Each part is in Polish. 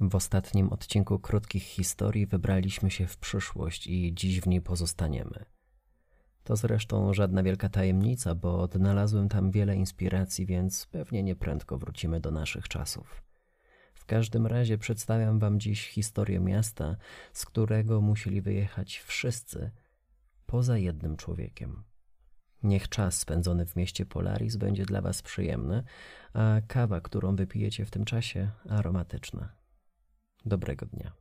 W ostatnim odcinku krótkich historii wybraliśmy się w przyszłość i dziś w niej pozostaniemy. To zresztą żadna wielka tajemnica, bo odnalazłem tam wiele inspiracji, więc pewnie nieprędko wrócimy do naszych czasów. W każdym razie przedstawiam Wam dziś historię miasta, z którego musieli wyjechać wszyscy, poza jednym człowiekiem. Niech czas spędzony w mieście Polaris będzie dla Was przyjemny, a kawa, którą wypijecie w tym czasie, aromatyczna. Dobrego dnia.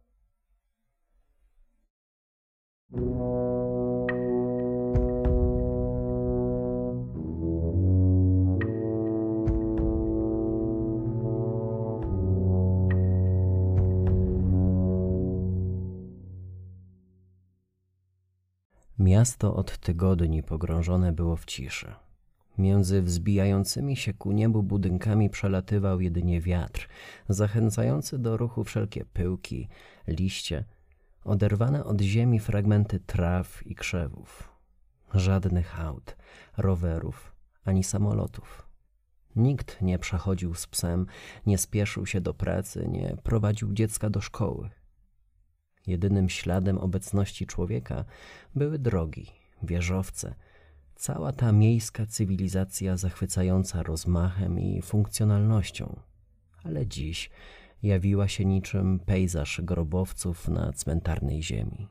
Miasto od tygodni pogrążone było w ciszy. Między wzbijającymi się ku niebu budynkami przelatywał jedynie wiatr, zachęcający do ruchu wszelkie pyłki, liście, oderwane od ziemi fragmenty traw i krzewów. Żadnych aut, rowerów ani samolotów. Nikt nie przechodził z psem, nie spieszył się do pracy, nie prowadził dziecka do szkoły. Jedynym śladem obecności człowieka były drogi, wieżowce, cała ta miejska cywilizacja zachwycająca rozmachem i funkcjonalnością. Ale dziś jawiła się niczym pejzaż grobowców na cmentarnej ziemi.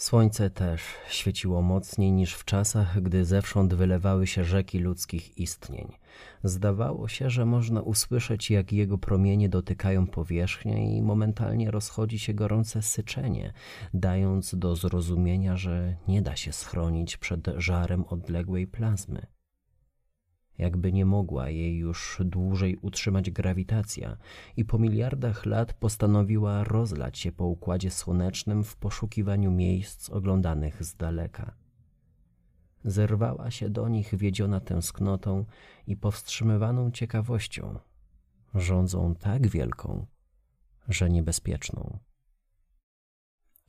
Słońce też świeciło mocniej niż w czasach, gdy zewsząd wylewały się rzeki ludzkich istnień. Zdawało się, że można usłyszeć, jak jego promienie dotykają powierzchnię i momentalnie rozchodzi się gorące syczenie, dając do zrozumienia, że nie da się schronić przed żarem odległej plazmy jakby nie mogła jej już dłużej utrzymać grawitacja i po miliardach lat postanowiła rozlać się po układzie słonecznym w poszukiwaniu miejsc oglądanych z daleka. Zerwała się do nich wiedziona tęsknotą i powstrzymywaną ciekawością, rządzą tak wielką, że niebezpieczną.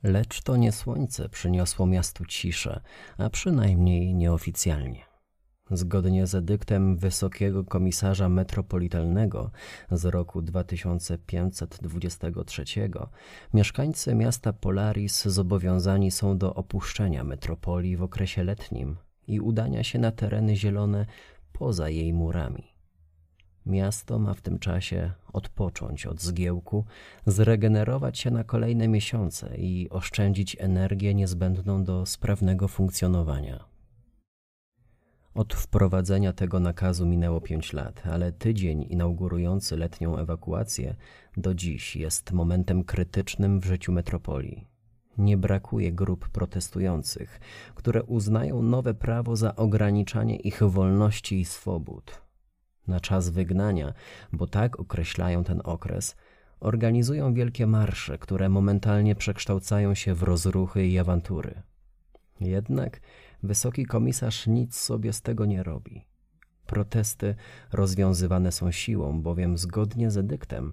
Lecz to nie słońce przyniosło miastu ciszę, a przynajmniej nieoficjalnie. Zgodnie z edyktem Wysokiego Komisarza Metropolitalnego z roku 2523 mieszkańcy miasta Polaris zobowiązani są do opuszczenia metropolii w okresie letnim i udania się na tereny zielone poza jej murami. Miasto ma w tym czasie odpocząć od zgiełku, zregenerować się na kolejne miesiące i oszczędzić energię niezbędną do sprawnego funkcjonowania. Od wprowadzenia tego nakazu minęło pięć lat, ale tydzień inaugurujący letnią ewakuację do dziś jest momentem krytycznym w życiu metropolii. Nie brakuje grup protestujących, które uznają nowe prawo za ograniczanie ich wolności i swobód. Na czas wygnania, bo tak określają ten okres, organizują wielkie marsze, które momentalnie przekształcają się w rozruchy i awantury. Jednak Wysoki komisarz nic sobie z tego nie robi. Protesty rozwiązywane są siłą, bowiem zgodnie z edyktem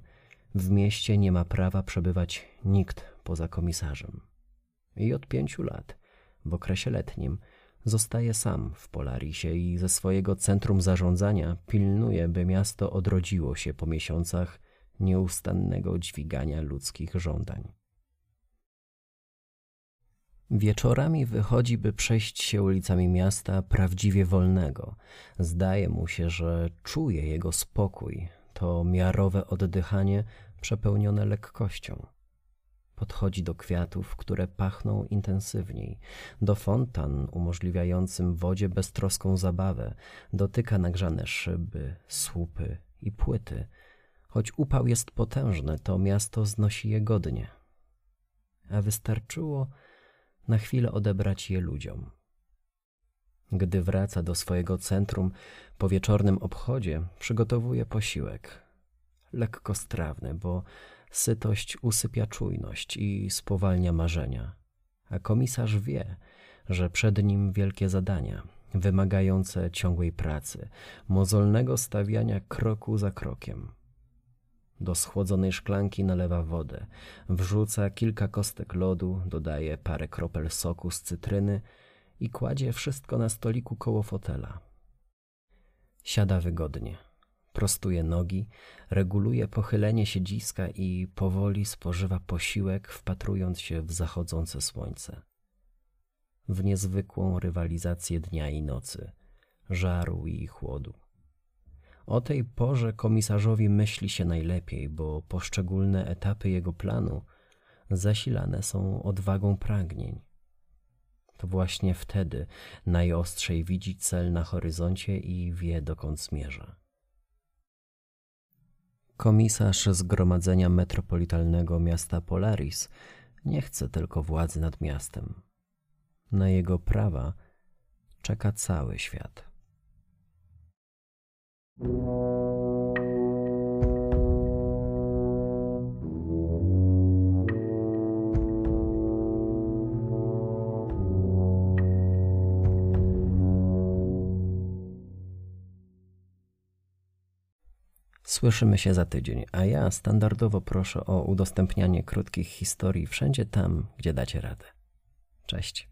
w mieście nie ma prawa przebywać nikt poza komisarzem. I od pięciu lat, w okresie letnim, zostaje sam w Polarisie i ze swojego centrum zarządzania pilnuje, by miasto odrodziło się po miesiącach nieustannego dźwigania ludzkich żądań. Wieczorami wychodzi, by przejść się ulicami miasta prawdziwie wolnego. Zdaje mu się, że czuje jego spokój, to miarowe oddychanie przepełnione lekkością. Podchodzi do kwiatów, które pachną intensywniej, do fontan umożliwiającym wodzie beztroską zabawę, dotyka nagrzane szyby, słupy i płyty. Choć upał jest potężny, to miasto znosi je godnie. A wystarczyło, na chwilę odebrać je ludziom. Gdy wraca do swojego centrum po wieczornym obchodzie, przygotowuje posiłek. Lekko strawny, bo sytość usypia czujność i spowalnia marzenia. A komisarz wie, że przed nim wielkie zadania, wymagające ciągłej pracy, mozolnego stawiania kroku za krokiem. Do schłodzonej szklanki nalewa wodę, wrzuca kilka kostek lodu, dodaje parę kropel soku z cytryny i kładzie wszystko na stoliku koło fotela. Siada wygodnie. Prostuje nogi, reguluje pochylenie siedziska i powoli spożywa posiłek, wpatrując się w zachodzące słońce. W niezwykłą rywalizację dnia i nocy, żaru i chłodu. O tej porze komisarzowi myśli się najlepiej, bo poszczególne etapy jego planu zasilane są odwagą pragnień. To właśnie wtedy najostrzej widzi cel na horyzoncie i wie, dokąd zmierza. Komisarz Zgromadzenia Metropolitalnego Miasta Polaris nie chce tylko władzy nad miastem. Na jego prawa czeka cały świat. Słyszymy się za tydzień, a ja standardowo proszę o udostępnianie krótkich historii wszędzie tam, gdzie dacie radę. Cześć.